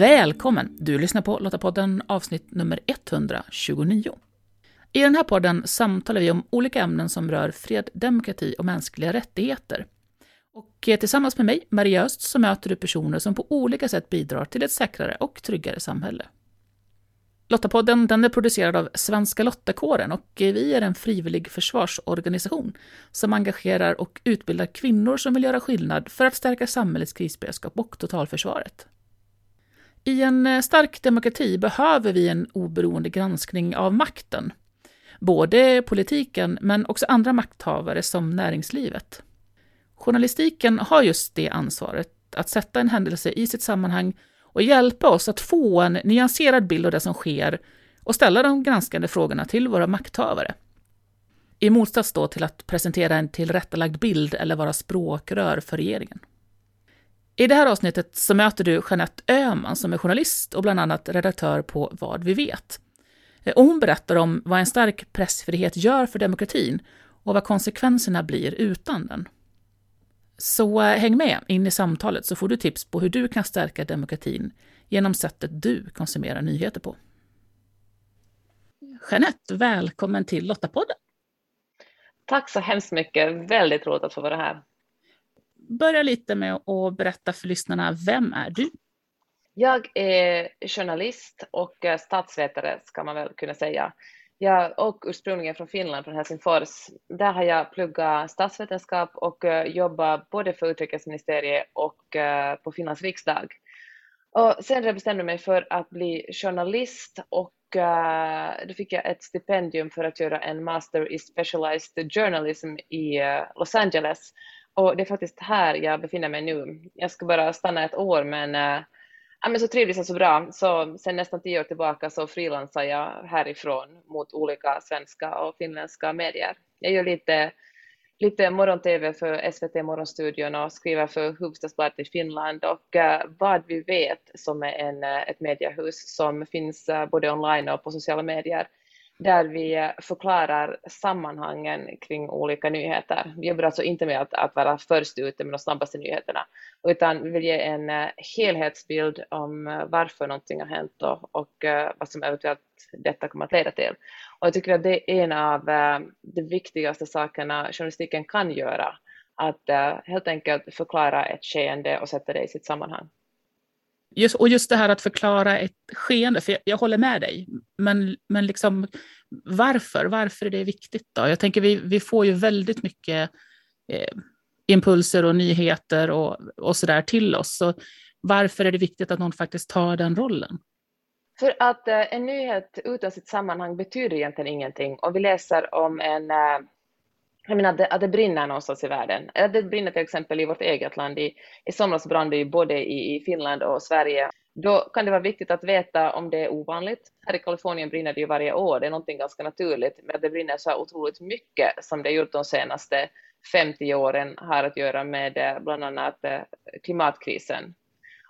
Välkommen! Du lyssnar på Lottapodden avsnitt nummer 129. I den här podden samtalar vi om olika ämnen som rör fred, demokrati och mänskliga rättigheter. Och eh, tillsammans med mig, Maria Öst, så möter du personer som på olika sätt bidrar till ett säkrare och tryggare samhälle. Lottapodden den är producerad av Svenska Lottakåren och eh, vi är en frivillig försvarsorganisation som engagerar och utbildar kvinnor som vill göra skillnad för att stärka samhällets krisberedskap och totalförsvaret. I en eh, stark demokrati behöver vi en oberoende granskning av makten. Både politiken, men också andra makthavare som näringslivet. Journalistiken har just det ansvaret, att sätta en händelse i sitt sammanhang och hjälpa oss att få en nyanserad bild av det som sker och ställa de granskande frågorna till våra makthavare. I motsats då till att presentera en tillrättalagd bild eller vara språkrör för regeringen. I det här avsnittet så möter du Jeanette Öhman som är journalist och bland annat redaktör på Vad vi vet. Eh, och hon berättar om vad en stark pressfrihet gör för demokratin och vad konsekvenserna blir utan den. Så eh, häng med in i samtalet så får du tips på hur du kan stärka demokratin genom sättet du konsumerar nyheter på. Jeanette, välkommen till Lottapodden. Tack så hemskt mycket. Väldigt roligt att få vara här. Börja lite med att berätta för lyssnarna, vem är du? Jag är journalist och eh, statsvetare, ska man väl kunna säga. Jag och ursprungligen från Finland, från Helsingfors. Där har jag pluggat statsvetenskap och eh, jobbat både för utrikesministeriet och eh, på Finlands riksdag. Och sen bestämde jag mig för att bli journalist och då fick jag ett stipendium för att göra en master i specialized journalism i Los Angeles. Och det är faktiskt här jag befinner mig nu. Jag ska bara stanna ett år men äh, men så trivdes jag så bra, så sen nästan tio år tillbaka så frilansar jag härifrån mot olika svenska och finländska medier. Jag gör lite, lite morgon-tv för SVT Morgonstudion och skriver för Hufvudstadsbladet i Finland och äh, Vad vi vet som är en, eh, ett mediehus som finns äh, både online och på sociala medier där vi förklarar sammanhangen kring olika nyheter. Vi jobbar alltså inte med att, att vara först ute med de snabbaste nyheterna, utan vi vill ge en eh, helhetsbild om eh, varför någonting har hänt och, och eh, vad som eventuellt detta kommer att leda till. Och jag tycker att det är en av de viktigaste sakerna journalistiken kan göra, att helt enkelt förklara ett skeende och sätta det i sitt sammanhang. Just, och just det här att förklara ett skeende, för jag, jag, håller med dig, men, men liksom, varför? Varför är det viktigt då? Jag tänker vi, vi får ju väldigt mycket eh, impulser och nyheter och, och sådär till oss. Så varför är det viktigt att någon faktiskt tar den rollen? För att eh, en nyhet utan sitt sammanhang betyder egentligen ingenting. Och vi läser om en eh, jag menar att det, att det brinner någonstans i världen. Det brinner till exempel i vårt eget land. I, i somras brann det ju både i, i Finland och Sverige. Då kan det vara viktigt att veta om det är ovanligt. Här i Kalifornien brinner det ju varje år, det är någonting ganska naturligt, men att det brinner så otroligt mycket som det gjort de senaste 50 åren har att göra med eh, bland annat eh, klimatkrisen.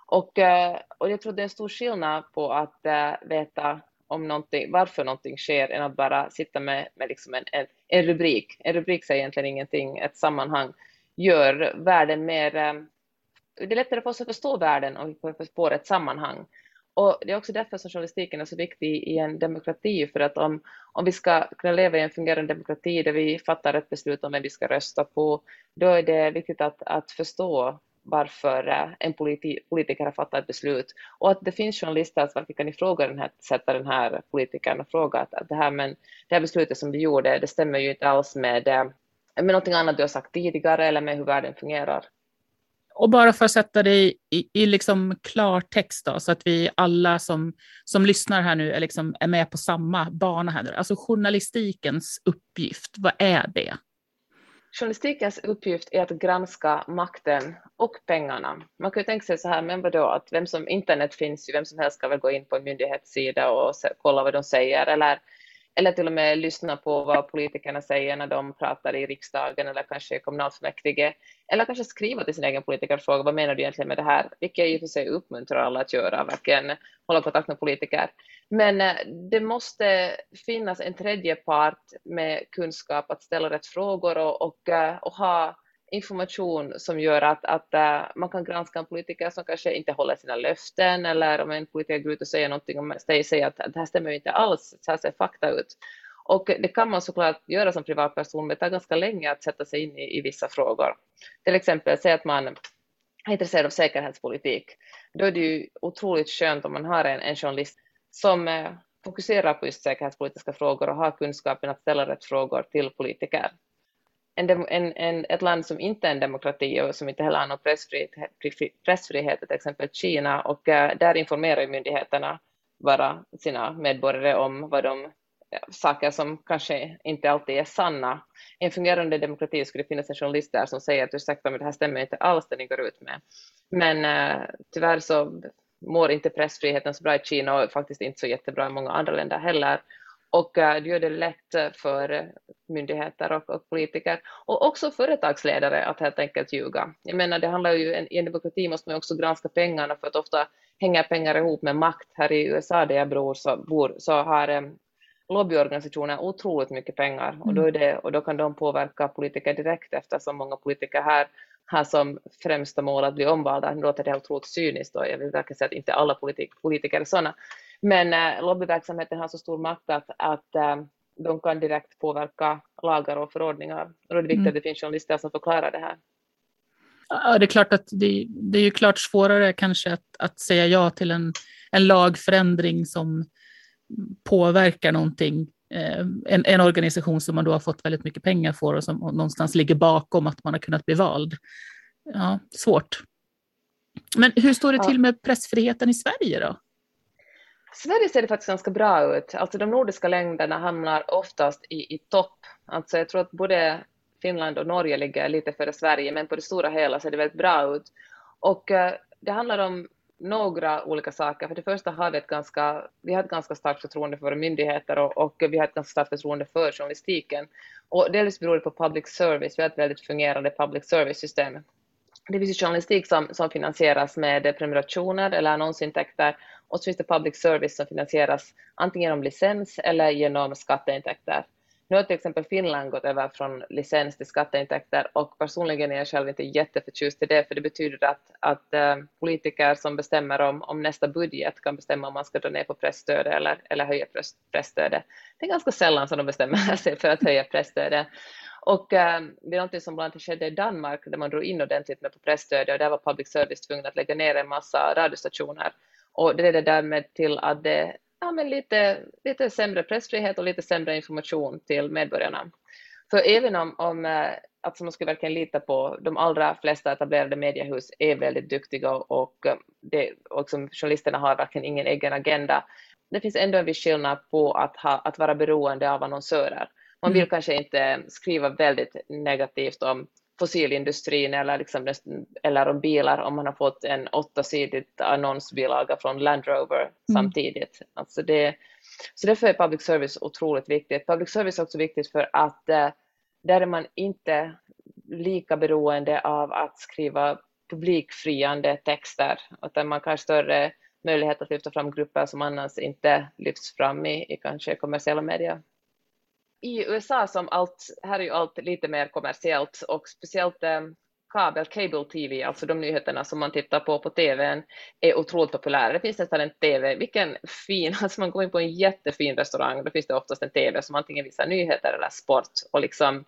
Och, eh, och jag tror det är en stor skillnad på att veta om någonting, varför någonting sker än att bara sitta med, med liksom en, en, en rubrik. En rubrik säger egentligen ingenting, ett sammanhang gör världen mer... Eh, det är lättare för oss att förstå världen om vi får ett sammanhang. Och det är också därför som journalistiken är så viktig i en demokrati, för att om, om vi ska kunna leva i en fungerande demokrati där vi fattar ett beslut om vem vi ska rösta på, då är det viktigt att, att förstå varför eh, en politi politiker har fattat ett beslut och att det finns journalister som kan ifrågasätta den här politikern och fråga att, att det, här, men, det här beslutet som du gjorde, det stämmer ju inte alls med, eh, med någonting annat du har sagt tidigare eller med hur världen fungerar. Och bara för att sätta det i, i, i liksom klartext då, så att vi alla som, som lyssnar här nu är, liksom, är med på samma bana här. Alltså journalistikens uppgift, vad är det? Journalistikens uppgift är att granska makten och pengarna. Man kan ju tänka sig så här, men vadå, att vem som, internet finns ju, vem som helst ska väl gå in på en myndighetssida och kolla vad de säger, eller, eller till och med lyssna på vad politikerna säger när de pratar i riksdagen eller kanske i kommunalfullmäktige, eller kanske skriva till sin egen politiker och fråga vad menar du egentligen med det här, vilket jag i och för sig uppmuntrar alla att göra, verkligen hålla kontakt med politiker. Men eh, det måste finnas en tredje part med kunskap att ställa rätt frågor och, och, eh, och ha information som gör att, att uh, man kan granska en politiker som kanske inte håller sina löften eller om en politiker går ut och säger någonting och säger att, att det här stämmer inte alls, så här ser fakta ut. Och det kan man såklart göra som privatperson, men det tar ganska länge att sätta sig in i, i vissa frågor. Till exempel, säg att man är intresserad av säkerhetspolitik. Då är det ju otroligt skönt om man har en, en journalist som uh, fokuserar på just säkerhetspolitiska frågor och har kunskapen att ställa rätt frågor till politiker. En, en, en, ett land som inte är en demokrati och som inte heller har någon pressfrihet, pressfrihet till exempel Kina, och eh, där informerar myndigheterna bara sina medborgare om vad de saker som kanske inte alltid är sanna. I en fungerande demokrati skulle det finnas en journalist där som säger att ursäkta men det här stämmer inte alls det ni går ut med. Men eh, tyvärr så mår inte pressfriheten så bra i Kina och faktiskt inte så jättebra i många andra länder heller. Och uh, det gör det lätt för myndigheter och, och, politiker och också företagsledare att helt enkelt ljuga. Jag menar, det handlar ju, i en demokrati måste man också granska pengarna för att ofta hänger pengar ihop med makt. Här i USA där jag bor så, bor, så har um, lobbyorganisationer otroligt mycket pengar och då, mm. är det, och då kan de påverka politiker direkt eftersom många politiker här har som främsta mål att bli omvalda. Nu låter det otroligt cyniskt och jag vill verkligen säga att inte alla politik, politiker är sådana. Men äh, lobbyverksamheten har så stor makt att, att äh, de kan direkt påverka lagar och förordningar. Och då är det viktigt mm. att det finns journalister som förklarar det här. Ja, det är klart att det, det är ju klart svårare kanske att, att säga ja till en, en lagförändring som påverkar någonting, eh, en, en organisation som man då har fått väldigt mycket pengar för och som någonstans ligger bakom att man har kunnat bli vald. Ja, svårt. Men hur står det till med pressfriheten i Sverige då? Sverige ser det faktiskt ganska bra ut. Alltså de nordiska länderna hamnar oftast i, i topp. Alltså jag tror att både Finland och Norge ligger lite före Sverige, men på det stora hela ser det väldigt bra ut. Och eh, det handlar om några olika saker. För det första har vi ett ganska, vi har ett ganska starkt förtroende för våra myndigheter och, och vi har ett ganska starkt förtroende för journalistiken. Och delvis beror det på public service. Vi har ett väldigt fungerande public service-system. Det finns journalistik som, som finansieras med prenumerationer eller annonsintäkter och så finns det public service som finansieras antingen genom licens eller genom skatteintäkter. Nu har till exempel Finland gått över från licens till skatteintäkter och personligen är jag själv inte jätteförtjust i det, för det betyder att, att äh, politiker som bestämmer om, om nästa budget kan bestämma om man ska dra ner på pressstödet eller, eller höja pressstödet. Det är ganska sällan som de bestämmer sig för att höja pressstödet. Och äh, det är något som bland annat skedde i Danmark där man drog in ordentligt med på pressstödet och där var public service tvungen att lägga ner en massa radiostationer. Och det ledde därmed till att det ja, men lite, lite sämre pressfrihet och lite sämre information till medborgarna. För även om, om alltså man skulle verkligen lita på de allra flesta etablerade mediehus är väldigt duktiga och, eh, det, och som journalisterna har verkligen ingen egen agenda. Det finns ändå en viss skillnad på att, ha, att vara beroende av annonsörer. Man vill mm. kanske inte skriva väldigt negativt om fossilindustrin eller, liksom, eller om bilar om man har fått en åttasidigt annonsbilaga från Land Rover mm. samtidigt. Alltså det, så därför är public service otroligt viktigt. Public service är också viktigt för att eh, där är man inte lika beroende av att skriva publikfriande texter, utan man har större möjlighet att lyfta fram grupper som annars inte lyfts fram i, i kanske kommersiella medier i USA som allt, här är ju allt lite mer kommersiellt och speciellt eh, kabel, cable TV, alltså de nyheterna som man tittar på på TVn, är otroligt populära. Det finns nästan en TV, vilken fin, alltså man går in på en jättefin restaurang, då finns det oftast en TV som antingen visar nyheter eller sport och liksom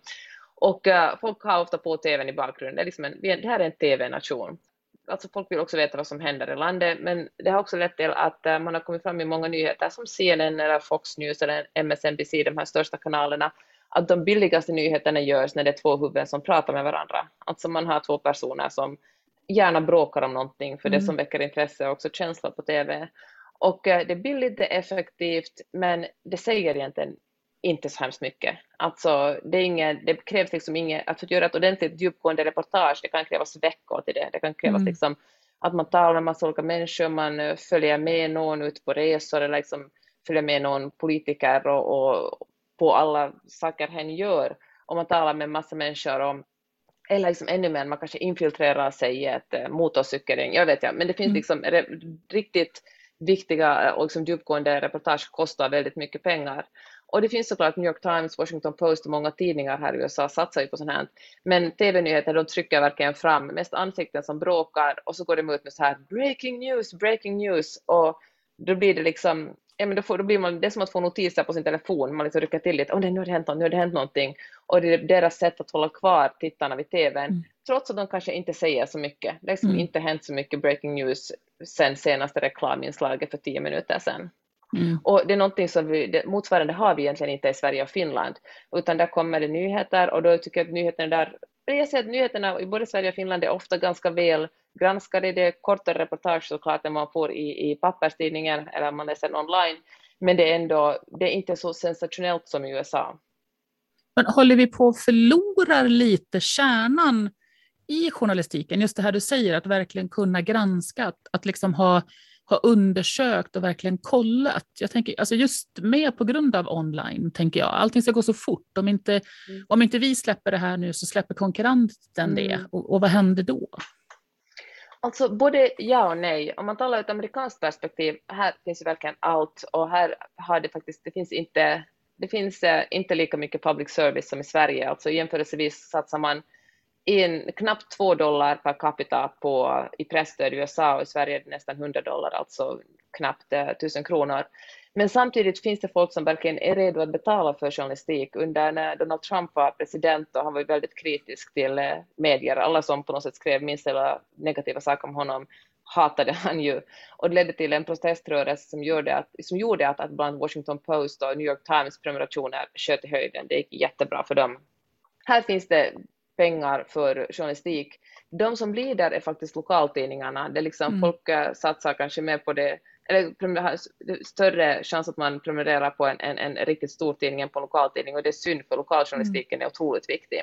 och uh, folk har ofta på TVn i bakgrunden. Det, är liksom en, det här är en TV-nation alltså folk vill också veta vad som händer i landet, men det har också lett till att eh, man har kommit fram i många nyheter som CNN eller Fox News eller MSNBC, de här största kanalerna, att de billigaste nyheterna görs när det är två huvuden som pratar med varandra. Alltså man har två personer som gärna bråkar om någonting, för mm. det som väcker intresse och också känsla på TV. Och eh, det är billigt, det är effektivt, men det säger egentligen inte så hemskt mycket. Alltså, det, är inget, det krävs liksom inget, att göra ett ordentligt djupgående reportage, det kan krävas veckor till det. Det kan krävas mm. liksom att man talar med massa olika människor, man eh, följer med någon ut på resor eller liksom följer med någon politiker och, och på alla saker hen gör. Och man talar med massa människor om eller liksom ännu mer, man kanske infiltrerar sig i ett eh, motorcykelring, jag vet ja, men det finns mm. liksom riktigt viktiga och liksom djupgående reportage kostar väldigt mycket pengar. Och det finns såklart New York Times, Washington Post och många tidningar här i USA satsar ju på sånt här. Men TV-nyheter, de trycker verkligen fram mest ansikten som bråkar och så går de ut med så här breaking news, breaking news och då blir det liksom ja, men då, får, då blir man, det är som att få notiser på sin telefon, man liksom rycker till lite, oh, nej, nu har det hänt något, nu har det hänt någonting. Och det är deras sätt att hålla kvar tittarna vid TVn, mm. trots att de kanske inte säger så mycket. Det har liksom mm. inte hänt så mycket breaking news sen senaste reklaminslaget för tio minuter sedan. Mm. Och det är någonting som vi, det, motsvarande har vi egentligen inte i Sverige och Finland, utan där kommer det nyheter och då tycker jag att nyheterna där, jag ser att nyheterna i både Sverige och Finland är ofta ganska väl granskade. Det är kortare reportage såklart än man får i, i papperstidningen eller man läser den online, men det är ändå, det är inte så sensationellt som i USA. Men håller vi på att förlora lite kärnan i journalistiken? Just det här du säger, att verkligen kunna granska, att, att liksom ha har undersökt och verkligen kollat. Jag tänker, alltså just med på grund av online, tänker jag. Allting ska gå så fort. Om inte, mm. om inte vi släpper det här nu så släpper konkurrenten mm. det. Och, och vad händer då? Alltså både ja och nej. Om man talar ur ett amerikanskt perspektiv, här finns ju verkligen allt och här har det faktiskt, det finns inte, det finns eh, inte lika mycket public service som i Sverige. Alltså jämförelsevis satsar man in knappt två dollar per capita på, i presstöd i USA och i Sverige är det nästan 100 dollar, alltså knappt eh, tusen kronor. Men samtidigt finns det folk som verkligen är redo att betala för journalistik. Under när Donald Trump var president och han var ju väldigt kritisk till eh, medier, alla som på något sätt skrev minst eller negativa saker om honom hatade han ju. Och det ledde till en proteströrelse som gjorde att, som gjorde att, att bland Washington Post och New York Times prenumerationer sköt i höjden. Det gick jättebra för dem. Här finns det pengar för journalistik. De som lider är faktiskt lokaltidningarna. Det är liksom mm. Folk uh, satsar kanske mer på det, eller har större chans att man prenumererar på en, en, en riktigt stor tidning än på en lokaltidning och det är synd för lokaljournalistiken mm. är otroligt viktig.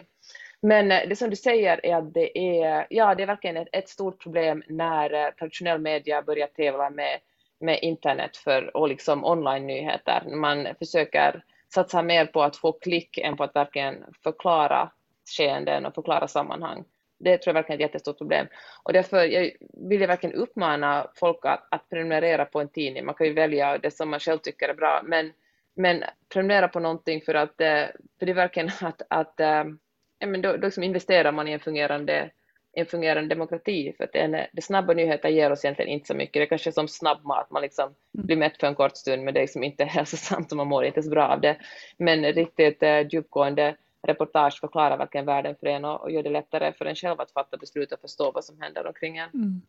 Men uh, det som du säger är att det är, ja, det är verkligen ett, ett stort problem när uh, traditionell media börjar tävla med, med internet för, och liksom online-nyheter. Man försöker satsa mer på att få klick än på att verkligen förklara skeenden och förklara sammanhang. Det tror jag verkligen är ett jättestort problem. Och därför jag vill jag verkligen uppmana folk att, att prenumerera på en tidning. Man kan ju välja det som man själv tycker är bra, men, men prenumerera på någonting för att eh, för det är verkligen att, att äh, men då, då liksom investerar man i en fungerande en fungerande demokrati, för att en, det snabba nyheter ger oss egentligen inte så mycket. Det är kanske som snabbmat, man liksom mm. blir mätt för en kort stund, men det är liksom inte hälsosamt och man mår inte så bra av det. Men riktigt eh, djupgående reportage förklarar verkligen världen för en och, och gör det lättare för en själv att fatta beslut och förstå vad som händer omkring en. Mm.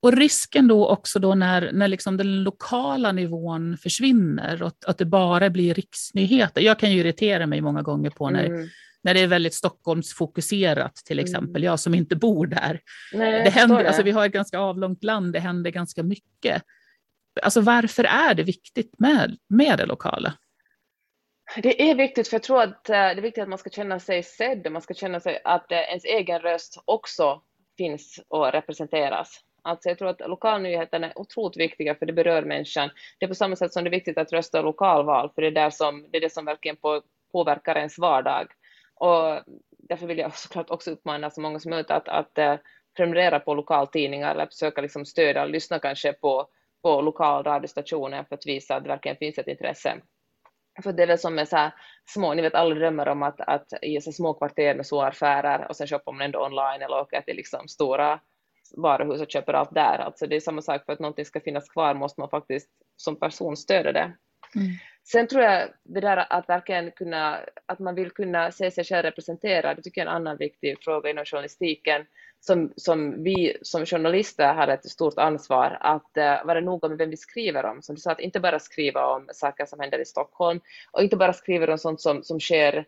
Och risken då också då när, när liksom den lokala nivån försvinner och att det bara blir riksnyheter. Jag kan ju irritera mig många gånger på när, mm. när det är väldigt Stockholmsfokuserat till exempel, mm. jag som inte bor där. Nej, det händer, det. Alltså, vi har ett ganska avlångt land, det händer ganska mycket. Alltså varför är det viktigt med, med det lokala? Det är viktigt, för jag tror att eh, det är viktigt att man ska känna sig sedd, och man ska känna sig att eh, ens egen röst också finns och representeras. Alltså jag tror att lokalnyheterna är otroligt viktiga för det berör människan. Det är på samma sätt som det är viktigt att rösta lokalval, för det är, där som, det, är det som verkligen på, påverkar ens vardag. Och därför vill jag såklart också uppmana så många som möjligt att, att eh, prenumerera på lokaltidningar eller försöka liksom stödja, lyssna kanske på, på lokal radiostationer för att visa att det verkligen finns ett intresse. För det är väl som med så här små, ni vet alla drömmer om att, att i så små kvarter med små affärer och sen shoppar man ändå online eller åker till liksom stora varuhus och köper allt där. Alltså det är samma sak för att någonting ska finnas kvar måste man faktiskt som person stödja det. Mm. Sen tror jag det där att verkligen kunna, att man vill kunna se sig själv representerad, det tycker jag är en annan viktig fråga inom journalistiken som, som vi som journalister har ett stort ansvar att uh, vara noga med vem vi skriver om. Som du sa, att inte bara skriva om saker som händer i Stockholm och inte bara skriva om sånt som, som sker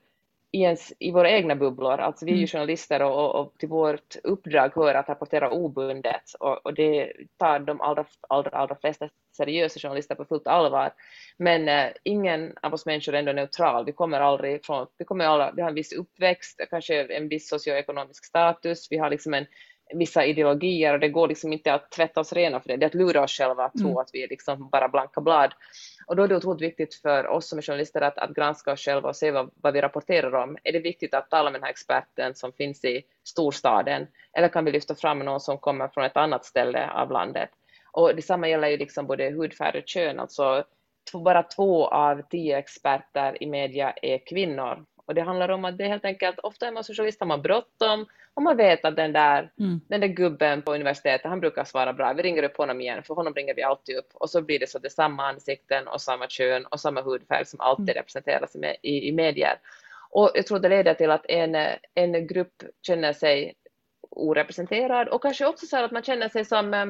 i, ens, i våra egna bubblor. Alltså vi är ju mm. journalister och, och, och till vårt uppdrag hör att rapportera obundet och, och det tar de allra, allra, allra flesta seriösa journalister på fullt allvar. Men eh, ingen av oss människor är ändå neutral. Vi kommer aldrig från, vi kommer alla, vi har en viss uppväxt, kanske en viss socioekonomisk status, vi har liksom en vissa ideologier och det går liksom inte att tvätta oss rena för det. Det är att lura oss själva att tro mm. att vi är liksom bara blanka blad. Och då är det otroligt viktigt för oss som är journalister att, att granska oss själva och se vad, vad vi rapporterar om. Är det viktigt att tala med den här experten som finns i storstaden eller kan vi lyfta fram någon som kommer från ett annat ställe av landet? Och detsamma gäller ju liksom både hudfärg och kön, alltså bara två av tio experter i media är kvinnor. Och det handlar om att det helt enkelt, ofta är man som journalist, har man bråttom och man vet att den där, mm. den där gubben på universitetet, han brukar svara bra, vi ringer upp honom igen, för honom ringer vi alltid upp. Och så blir det så att det är samma ansikten och samma kön och samma hudfärg som alltid mm. representeras i, i, i medier. Och jag tror det leder till att en, en grupp känner sig orepresenterad och kanske också så att man känner sig som, eh,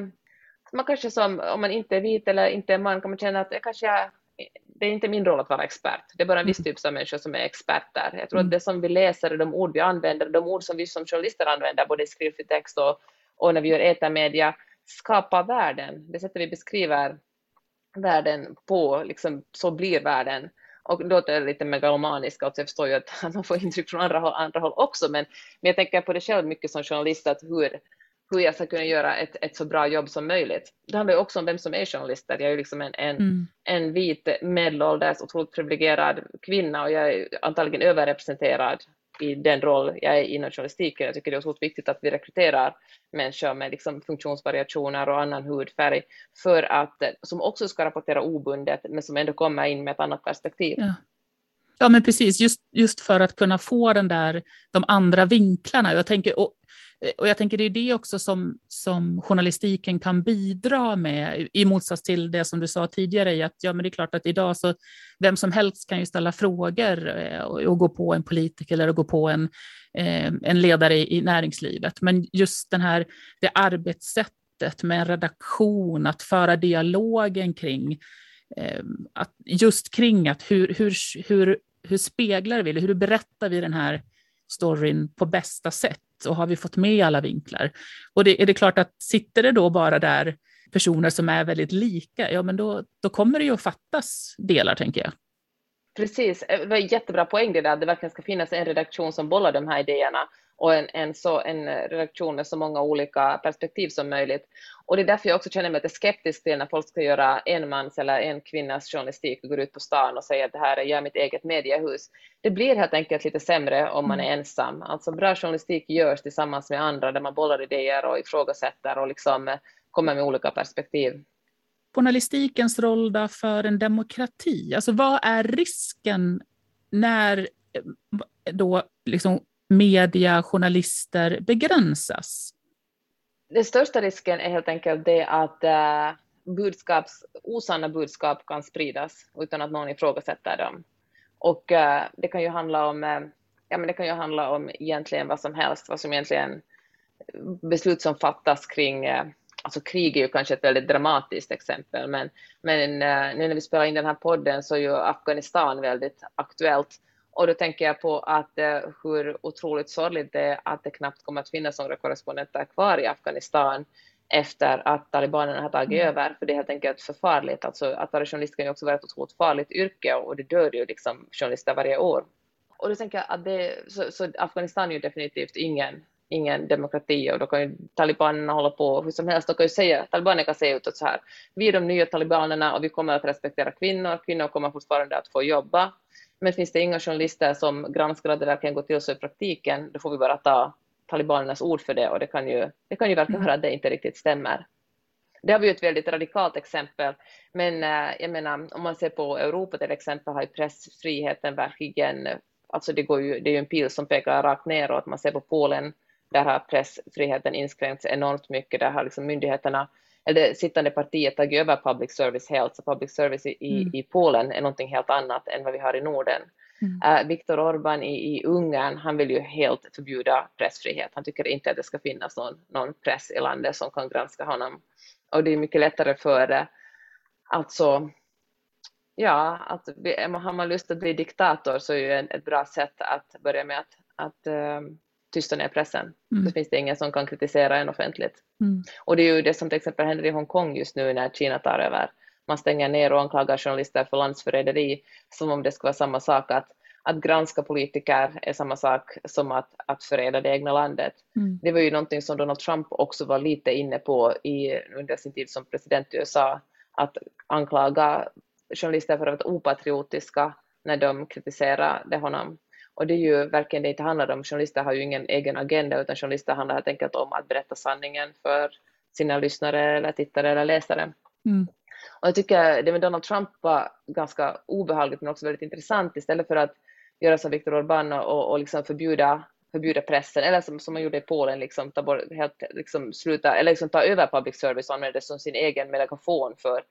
man kanske som, om man inte är vit eller inte är man, kan man känna att kanske jag, det är inte min roll att vara expert, det är bara en viss mm. typ av människor som är experter. Jag tror att mm. det som vi läser, de ord vi använder, de ord som vi som journalister använder, både i skriftlig text och, och när vi gör etermedia, skapar världen. Det sättet vi beskriver världen på, liksom, så blir världen. Och då är det lite megalomaniska, alltså jag förstår ju att man får intryck från andra håll, andra håll också, men, men jag tänker på det själv mycket som journalist, att hur, hur jag ska kunna göra ett, ett så bra jobb som möjligt. Det handlar ju också om vem som är journalister. Jag är ju liksom en, en, mm. en vit medelålders otroligt privilegierad kvinna och jag är antagligen överrepresenterad i den roll jag är inom journalistiken. Jag tycker det är otroligt viktigt att vi rekryterar människor med liksom funktionsvariationer och annan hudfärg för att, som också ska rapportera obundet men som ändå kommer in med ett annat perspektiv. Ja. Ja, men precis, just, just för att kunna få den där, de andra vinklarna. Jag tänker, och Eh, och jag tänker det är det också som, som journalistiken kan bidra med, i motsats till det som du sa tidigare, att ja, men det är klart att idag så vem som helst kan ju ställa frågor eh, och, och gå på en politiker eller gå på en, eh, en ledare i, i näringslivet. Men just den här, det arbetssättet med en redaktion, att föra dialogen kring, eh, att just kring att hur, hur, hur, hur speglar vi, eller hur berättar vi den här storyn på bästa sätt och har vi fått med alla vinklar? Och det, är det klart att sitter det då bara där personer som är väldigt lika, ja men då, då kommer det ju att fattas delar tänker jag. Precis, eh, det var en jättebra poäng det där, att det verkligen ska finnas en redaktion som bollar de här idéerna och en, en, så, en redaktion med så många olika perspektiv som möjligt. Och det är därför jag också känner mig lite skeptisk till när folk ska göra en mans eller en kvinnas journalistik och går ut på stan och säger att det här är jag mitt eget mediehus. Det blir helt enkelt lite sämre om man är mm. ensam. Alltså bra journalistik görs tillsammans med andra där man bollar idéer och ifrågasätter och liksom kommer med olika perspektiv. Journalistikens roll då för en demokrati, alltså vad är risken när eh, då liksom media, journalister begränsas? Den största risken är helt enkelt det att eh, budskaps, osanna budskap kan spridas utan att någon ifrågasätter dem. Och eh, det kan ju handla om, eh, ja men det kan ju handla om egentligen vad som helst, vad som egentligen beslut som fattas kring Alltså krig är ju kanske ett väldigt dramatiskt exempel, men, men nu när vi spelar in den här podden så är ju Afghanistan väldigt aktuellt och då tänker jag på att eh, hur otroligt sorgligt det är att det knappt kommer att finnas några korrespondenter kvar i Afghanistan efter att talibanerna har tagit mm. över, för det är helt enkelt för farligt. Alltså, att vara journalist kan ju också vara ett otroligt farligt yrke och det dör ju liksom journalister varje år. Och då tänker jag att det, så, så Afghanistan är ju definitivt ingen, ingen demokrati och då kan ju talibanerna hålla på hur som helst. De kan ju säga, talibanerna kan säga utåt så här, vi är de nya talibanerna och vi kommer att respektera kvinnor, kvinnor kommer fortfarande att få jobba, men finns det inga journalister som granskar att det verkligen går till så i praktiken, då får vi bara ta talibanernas ord för det och det kan ju, det kan ju verka vara att det inte riktigt stämmer. Det har vi ju ett väldigt radikalt exempel, men äh, jag menar om man ser på Europa till exempel har ju pressfriheten verkligen, alltså det, går ju, det är ju en pil som pekar rakt neråt, man ser på Polen, där har pressfriheten inskränkts enormt mycket, där har liksom myndigheterna eller sittande partiet tagit över public service helt, så public service i, mm. i Polen är någonting helt annat än vad vi har i Norden. Mm. Uh, Viktor Orbán i, i Ungern, han vill ju helt förbjuda pressfrihet. Han tycker inte att det ska finnas någon, någon press i landet som kan granska honom. Och det är mycket lättare för, uh, alltså, ja, att har man lust att bli diktator så är ju ett bra sätt att börja med att, att uh, tysta ner pressen. Mm. Då finns det ingen som kan kritisera en offentligt. Mm. Och det är ju det som till exempel händer i Hongkong just nu när Kina tar över. Man stänger ner och anklagar journalister för landsförräderi som om det skulle vara samma sak att att granska politiker är samma sak som att, att förräda det egna landet. Mm. Det var ju någonting som Donald Trump också var lite inne på i, under sin tid som president i USA, att anklaga journalister för att vara opatriotiska när de kritiserade honom. Och det är ju verkligen det inte handlar om. Journalister har ju ingen egen agenda utan journalister handlar helt enkelt om att berätta sanningen för sina lyssnare eller tittare eller läsare. Mm. Och jag tycker det med Donald Trump var ganska obehagligt men också väldigt intressant istället för att göra som Viktor Orbán och, och liksom förbjuda, förbjuda pressen eller som, som man gjorde i Polen, liksom ta bort, helt, liksom sluta, eller liksom ta över public service och använda det som sin egen megafon för,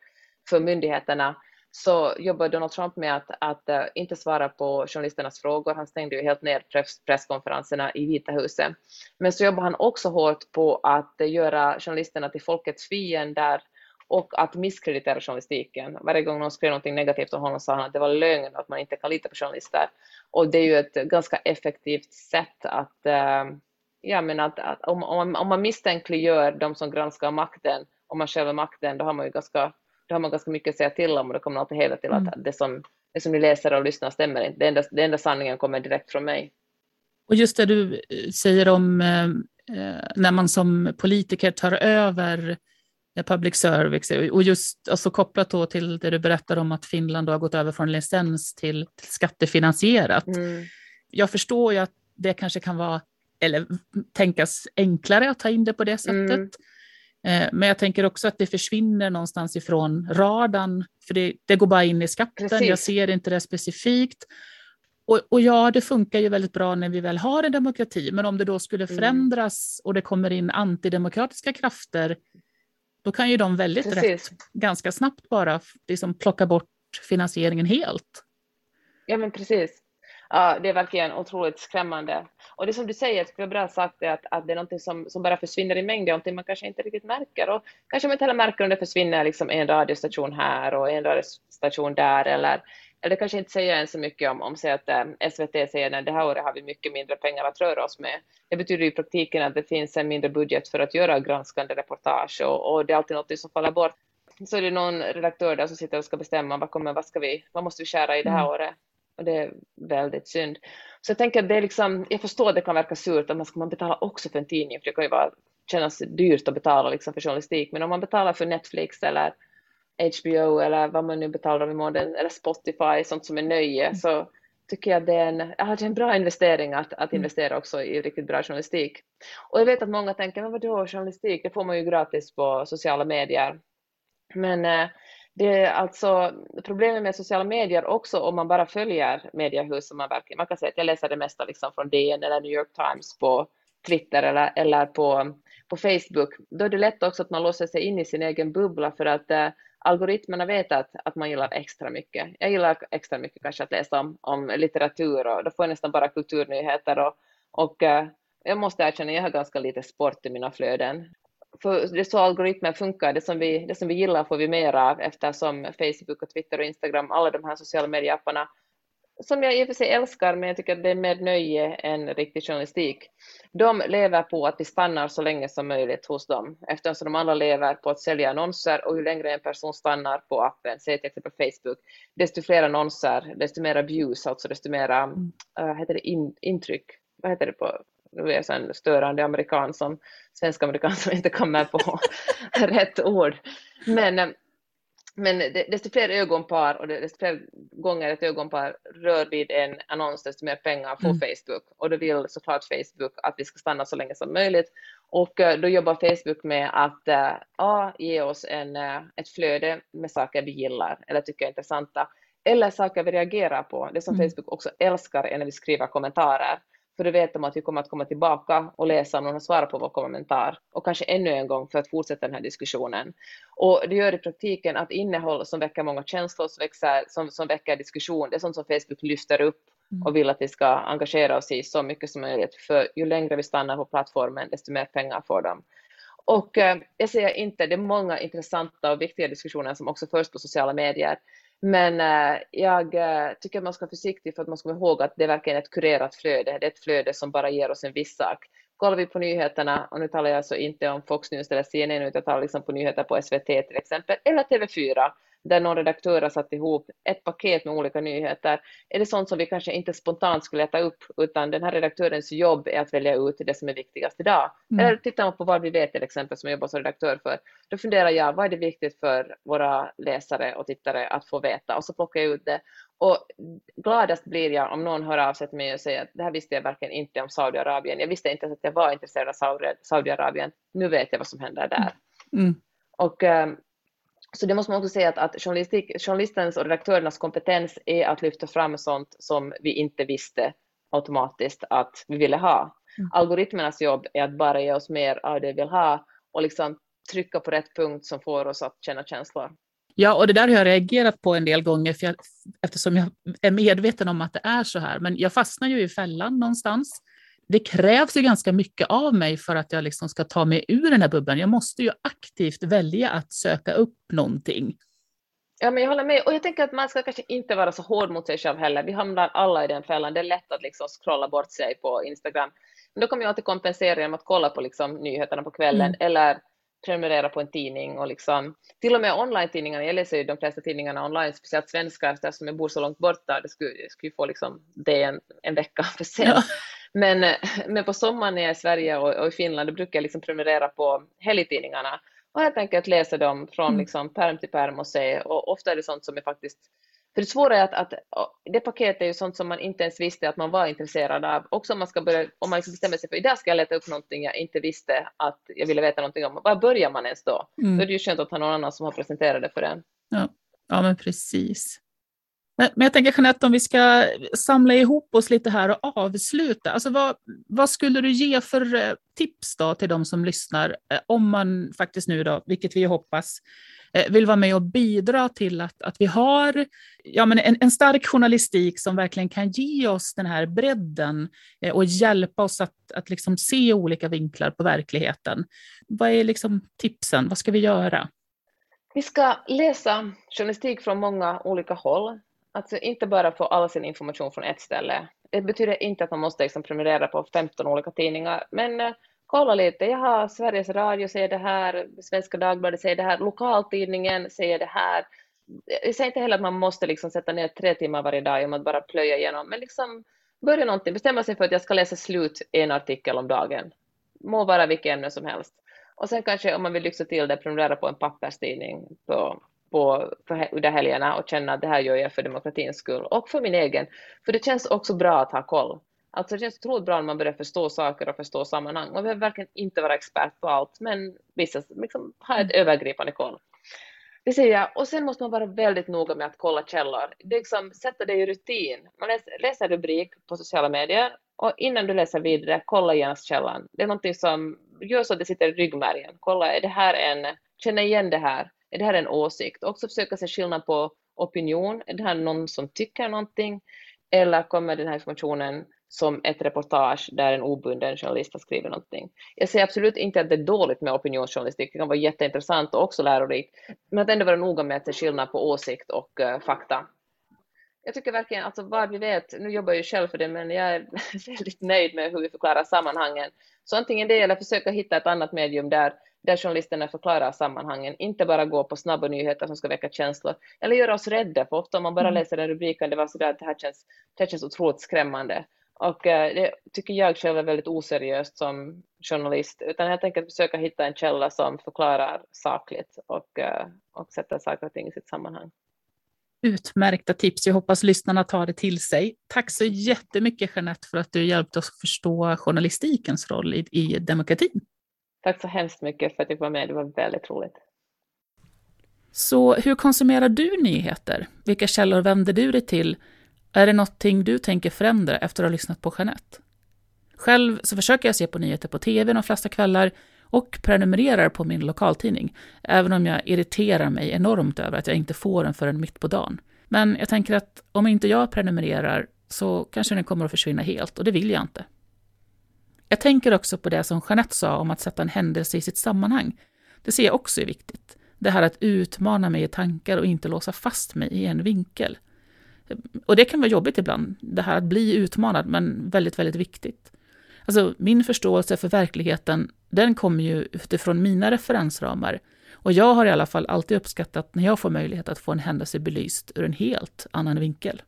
för myndigheterna så jobbar Donald Trump med att, att uh, inte svara på journalisternas frågor. Han stängde ju helt ner press, presskonferenserna i Vita huset. Men så jobbar han också hårt på att uh, göra journalisterna till folkets fiender och att misskreditera journalistiken. Varje gång någon skrev något negativt om honom sa han att det var lögn och att man inte kan lita på journalister. Och det är ju ett ganska effektivt sätt att, uh, ja men att, att om, om, om man misstänkliggör de som granskar makten, om man själv är makten, då har man ju ganska då har man ganska mycket att säga till om och då kommer man alltid hela till att mm. det, som, det som ni läser och lyssnar stämmer inte. Det enda, det enda sanningen kommer direkt från mig. Och just det du eh, säger om eh, eh, när man som politiker tar över eh, public service och just alltså kopplat då till det du berättar om att Finland har gått över från licens till, till skattefinansierat. Mm. Jag förstår ju att det kanske kan vara, eller tänkas enklare att ta in det på det sättet. Mm. Eh, men jag tänker också att det försvinner någonstans ifrån radarn, för det, det går bara in i skatten, Precis. jag ser inte det specifikt. Och, och, ja, det funkar ju väldigt bra när vi väl har en demokrati, men om det då skulle mm. förändras och det kommer in antidemokratiska krafter, då kan ju de väldigt Precis. rätt ganska snabbt bara liksom plocka bort finansieringen helt. Ja, men precis. Ja, det är verkligen otroligt skrämmande. Och det som du säger, skulle jag bra sagt, är att, att det är någonting som, som bara försvinner i mängd, någonting man kanske inte riktigt märker. Och kanske man inte heller märker om det försvinner liksom en radiostation här och en radiostation där, eller, eller kanske inte säger än så mycket om, om säg att eh, SVT säger att det här året har vi mycket mindre pengar att röra oss med. Det betyder i praktiken att det finns en mindre budget för att göra granskande reportage och, och det är alltid något som faller bort. Så är det någon redaktör där som sitter och ska bestämma vad, kommer, vad, ska vi, vad måste vi skära i det här mm. året och det är väldigt synd. Så jag tänker att det är liksom, jag förstår att det kan verka surt att man ska man betala också för en tidning, för det kan ju vara, kännas dyrt att betala liksom för journalistik, men om man betalar för Netflix eller HBO eller vad man nu betalar i månaden, eller Spotify, sånt som är nöje, mm. så tycker jag det är en, det är en bra investering att, att mm. investera också i riktigt bra journalistik. Och jag vet att många tänker, men vadå journalistik, det får man ju gratis på sociala medier. Men eh, det är alltså problemet med sociala medier också om man bara följer mediehus som man verkligen, man kan säga att jag läser det mesta liksom från DN eller New York Times på Twitter eller, eller på, på Facebook, då är det lätt också att man låser sig in i sin egen bubbla för att eh, algoritmerna vet att, att man gillar extra mycket. Jag gillar extra mycket kanske att läsa om, om litteratur och då får jag nästan bara kulturnyheter och, och eh, jag måste erkänna, jag har ganska lite sport i mina flöden för det är så algoritmer funkar, det som, vi, det som vi gillar får vi mer av eftersom Facebook och Twitter och Instagram, alla de här sociala medieapparna, som jag i och för sig älskar, men jag tycker att det är mer nöje än riktig journalistik. De lever på att vi stannar så länge som möjligt hos dem, eftersom de alla lever på att sälja annonser och ju längre en person stannar på appen, säg till exempel Facebook, desto fler annonser, desto mer views, alltså desto mera, mm. heter det in, intryck, vad heter det på nu är jag så en störande amerikan som svensk amerikan som inte kommer på rätt ord. Men, men desto fler ögonpar och desto fler gånger ett ögonpar rör vid en annons, desto mer pengar får mm. Facebook. Och då vill såklart Facebook att vi ska stanna så länge som möjligt. Och eh, då jobbar Facebook med att äh, ge oss en, ett flöde med saker vi gillar eller tycker är intressanta, eller saker vi reagerar på. Det som mm. Facebook också älskar är när vi skriver kommentarer för då vet de att vi kommer att komma tillbaka och läsa om någon har svarat på vår kommentar och kanske ännu en gång för att fortsätta den här diskussionen. Och det gör i praktiken att innehåll som väcker många känslor, som, växer, som, som väcker diskussion, det är sånt som Facebook lyfter upp mm. och vill att vi ska engagera oss i så mycket som möjligt. För ju längre vi stannar på plattformen, desto mer pengar får de. Och eh, jag säger inte, det är många intressanta och viktiga diskussioner som också förs på sociala medier. Men äh, jag äh, tycker man ska vara försiktig för att man ska komma ihåg att det är verkligen ett kurerat flöde. Det är ett flöde som bara ger oss en viss sak. Kollar vi på nyheterna, och nu talar jag alltså inte om Fox News eller CNN, utan jag talar liksom på nyheter på SVT till exempel, eller TV4, där någon redaktör har satt ihop ett paket med olika nyheter, är det sånt som vi kanske inte spontant skulle äta upp, utan den här redaktörens jobb är att välja ut det som är viktigast idag. Mm. Eller tittar man på vad vi vet till exempel, som jag jobbar som redaktör för, då funderar jag, vad är det viktigt för våra läsare och tittare att få veta? Och så plockar jag ut det. Och gladast blir jag om någon hör av sig till mig och säger att det här visste jag verkligen inte om Saudiarabien. Jag visste inte ens att jag var intresserad av Saudiarabien. Nu vet jag vad som händer där. Mm. Och ehm, Så det måste man också säga att, att journalistens och redaktörernas kompetens är att lyfta fram sånt som vi inte visste automatiskt att vi ville ha. Mm. Algoritmernas jobb är att bara ge oss mer av det vi vill ha och liksom trycka på rätt punkt som får oss att känna känslor. Ja, och det där har jag reagerat på en del gånger för jag, eftersom jag är medveten om att det är så här. Men jag fastnar ju i fällan någonstans. Det krävs ju ganska mycket av mig för att jag liksom ska ta mig ur den här bubblan. Jag måste ju aktivt välja att söka upp någonting. Ja, men jag håller med. Och jag tänker att man ska kanske inte vara så hård mot sig själv heller. Vi hamnar alla i den fällan. Det är lätt att liksom scrolla bort sig på Instagram. Men då kommer jag alltid kompensera genom att kolla på liksom nyheterna på kvällen mm. eller prenumerera på en tidning och liksom, till och med online-tidningarna, jag läser ju de flesta tidningarna online, speciellt svenska eftersom jag bor så långt borta, det skulle, skulle få liksom det en, en vecka för sent. Ja. Men, men på sommaren när jag är i Sverige och, och i Finland, då brukar jag liksom prenumerera på helgtidningarna och helt enkelt läsa dem från mm. liksom perm till perm och se, och ofta är det sånt som är faktiskt för det svåra är att, att det paketet är ju sånt som man inte ens visste att man var intresserad av. Också om man ska börja, om man liksom bestämmer sig för idag ska jag leta upp någonting jag inte visste att jag ville veta någonting om. Var börjar man ens då? Mm. Då är det ju skönt att ha någon annan som har presenterat det för en. Ja, ja men precis. Men, men jag tänker Jeanette, om vi ska samla ihop oss lite här och avsluta. Alltså vad, vad skulle du ge för eh, tips då till de som lyssnar? Eh, om man faktiskt nu då, vilket vi hoppas, eh, vill vara med och bidra till att, att vi har ja, men en, en stark journalistik som verkligen kan ge oss den här bredden och hjälpa oss att, att liksom se olika vinklar på verkligheten. Vad är liksom tipsen? Vad ska vi göra? Vi ska läsa journalistik från många olika håll. Alltså inte bara få all sin information från ett ställe. Det betyder inte att man måste liksom prenumerera på 15 olika tidningar, men eh, kolla lite, jaha, Sveriges Radio säger det här, Svenska Dagbladet säger det här, lokaltidningen säger det här. Jag säger inte heller att man måste liksom sätta ner tre timmar varje dag om att bara plöja igenom, men liksom börja någonting, bestämma sig för att jag ska läsa slut en artikel om dagen. Må vara vilket ämne som helst. Och sen kanske om man vill lyxa till det, prenumerera på en papperstidning på, på, på under helgerna och känna att det här gör jag för demokratins skull och för min egen. För det känns också bra att ha koll. Alltså det känns otroligt bra när man börjar förstå saker och förstå sammanhang. Man behöver verkligen inte vara expert på allt, men vissa liksom, ha ett mm. övergripande koll. Det säger jag. Och sen måste man vara väldigt noga med att kolla källor. Det liksom, sätta det i rutin. Man läser, läser rubrik på sociala medier och innan du läser vidare, kolla genast källan. Det är någonting som gör så att det sitter i ryggmärgen. Kolla, är det här en, Känner igen det här? Är det här en åsikt? Också försöka se skillnad på opinion. Är det här någon som tycker någonting? Eller kommer den här informationen som ett reportage där en obunden journalist har skrivit någonting. Jag säger absolut inte att det är dåligt med opinionsjournalistik, det kan vara jätteintressant och också lärorikt, men att ändå vara noga med att se skillnad på åsikt och uh, fakta. Jag tycker verkligen, alltså vad vi vet, nu jobbar jag ju själv för det, men jag är väldigt nöjd med hur vi förklarar sammanhangen. Så antingen det eller försöka hitta ett annat medium där, där journalisterna förklarar sammanhangen, inte bara gå på snabba nyheter som ska väcka känslor, eller göra oss rädda, för ofta om man bara mm. läser den rubriken, det var sådär att det här känns, det här känns otroligt skrämmande. Och eh, det tycker jag själv är väldigt oseriöst som journalist, utan helt enkelt försöka hitta en källa som förklarar sakligt och, eh, och sätter saker och ting i sitt sammanhang. Utmärkta tips. Jag hoppas lyssnarna tar det till sig. Tack så jättemycket Jeanette för att du hjälpte oss att förstå journalistikens roll i, i demokratin. Tack så hemskt mycket för att jag var med. Det var väldigt roligt. Så hur konsumerar du nyheter? Vilka källor vänder du dig till? Är det någonting du tänker förändra efter att ha lyssnat på Jeanette? Själv så försöker jag se på nyheter på tv de flesta kvällar och prenumererar på min lokaltidning, även om jag irriterar mig enormt över att jag inte får den förrän mitt på dagen. Men jag tänker att om inte jag prenumererar så kanske den kommer att försvinna helt och det vill jag inte. Jag tänker också på det som Jeanette sa om att sätta en händelse i sitt sammanhang. Det ser jag också är viktigt. Det här att utmana mig i tankar och inte låsa fast mig i en vinkel. Och det kan vara jobbigt ibland, det här att bli utmanad, men väldigt, väldigt viktigt. Alltså min förståelse för verkligheten, den kommer ju utifrån mina referensramar. Och jag har i alla fall alltid uppskattat när jag får möjlighet att få en händelse belyst ur en helt annan vinkel.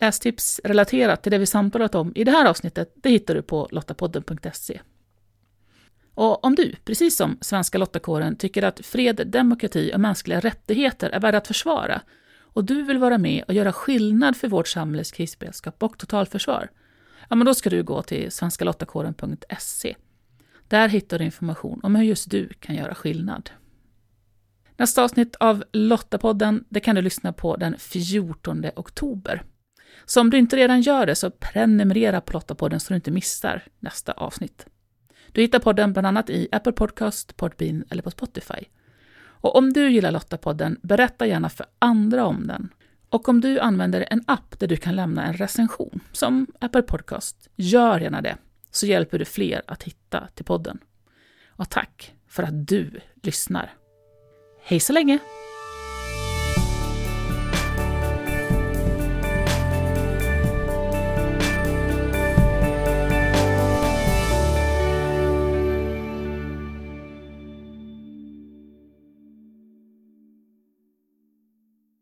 Lästips relaterat till det vi samtalat om i det här avsnittet, det hittar du på lottapodden.se. Och om du, precis som Svenska Lottakåren, tycker att fred, demokrati och mänskliga rättigheter är värda att försvara, och du vill vara med och göra skillnad för vårt samhälles krisberedskap och totalförsvar, ja, men då ska du gå till svenskalottakåren.se. Där hittar du information om hur just du kan göra skillnad. Nästa avsnitt av Lottapodden det kan du lyssna på den 14 oktober. Så om du inte redan gör det, så prenumerera på Lottapodden så du inte missar nästa avsnitt. Du hittar podden bland annat i Apple Podcast, Podbean eller på Spotify. Och om du gillar Lottapodden, berätta gärna för andra om den. Och om du använder en app där du kan lämna en recension, som Apple Podcast, gör gärna det, så hjälper du fler att hitta till podden. Och tack för att du lyssnar. Hej så länge!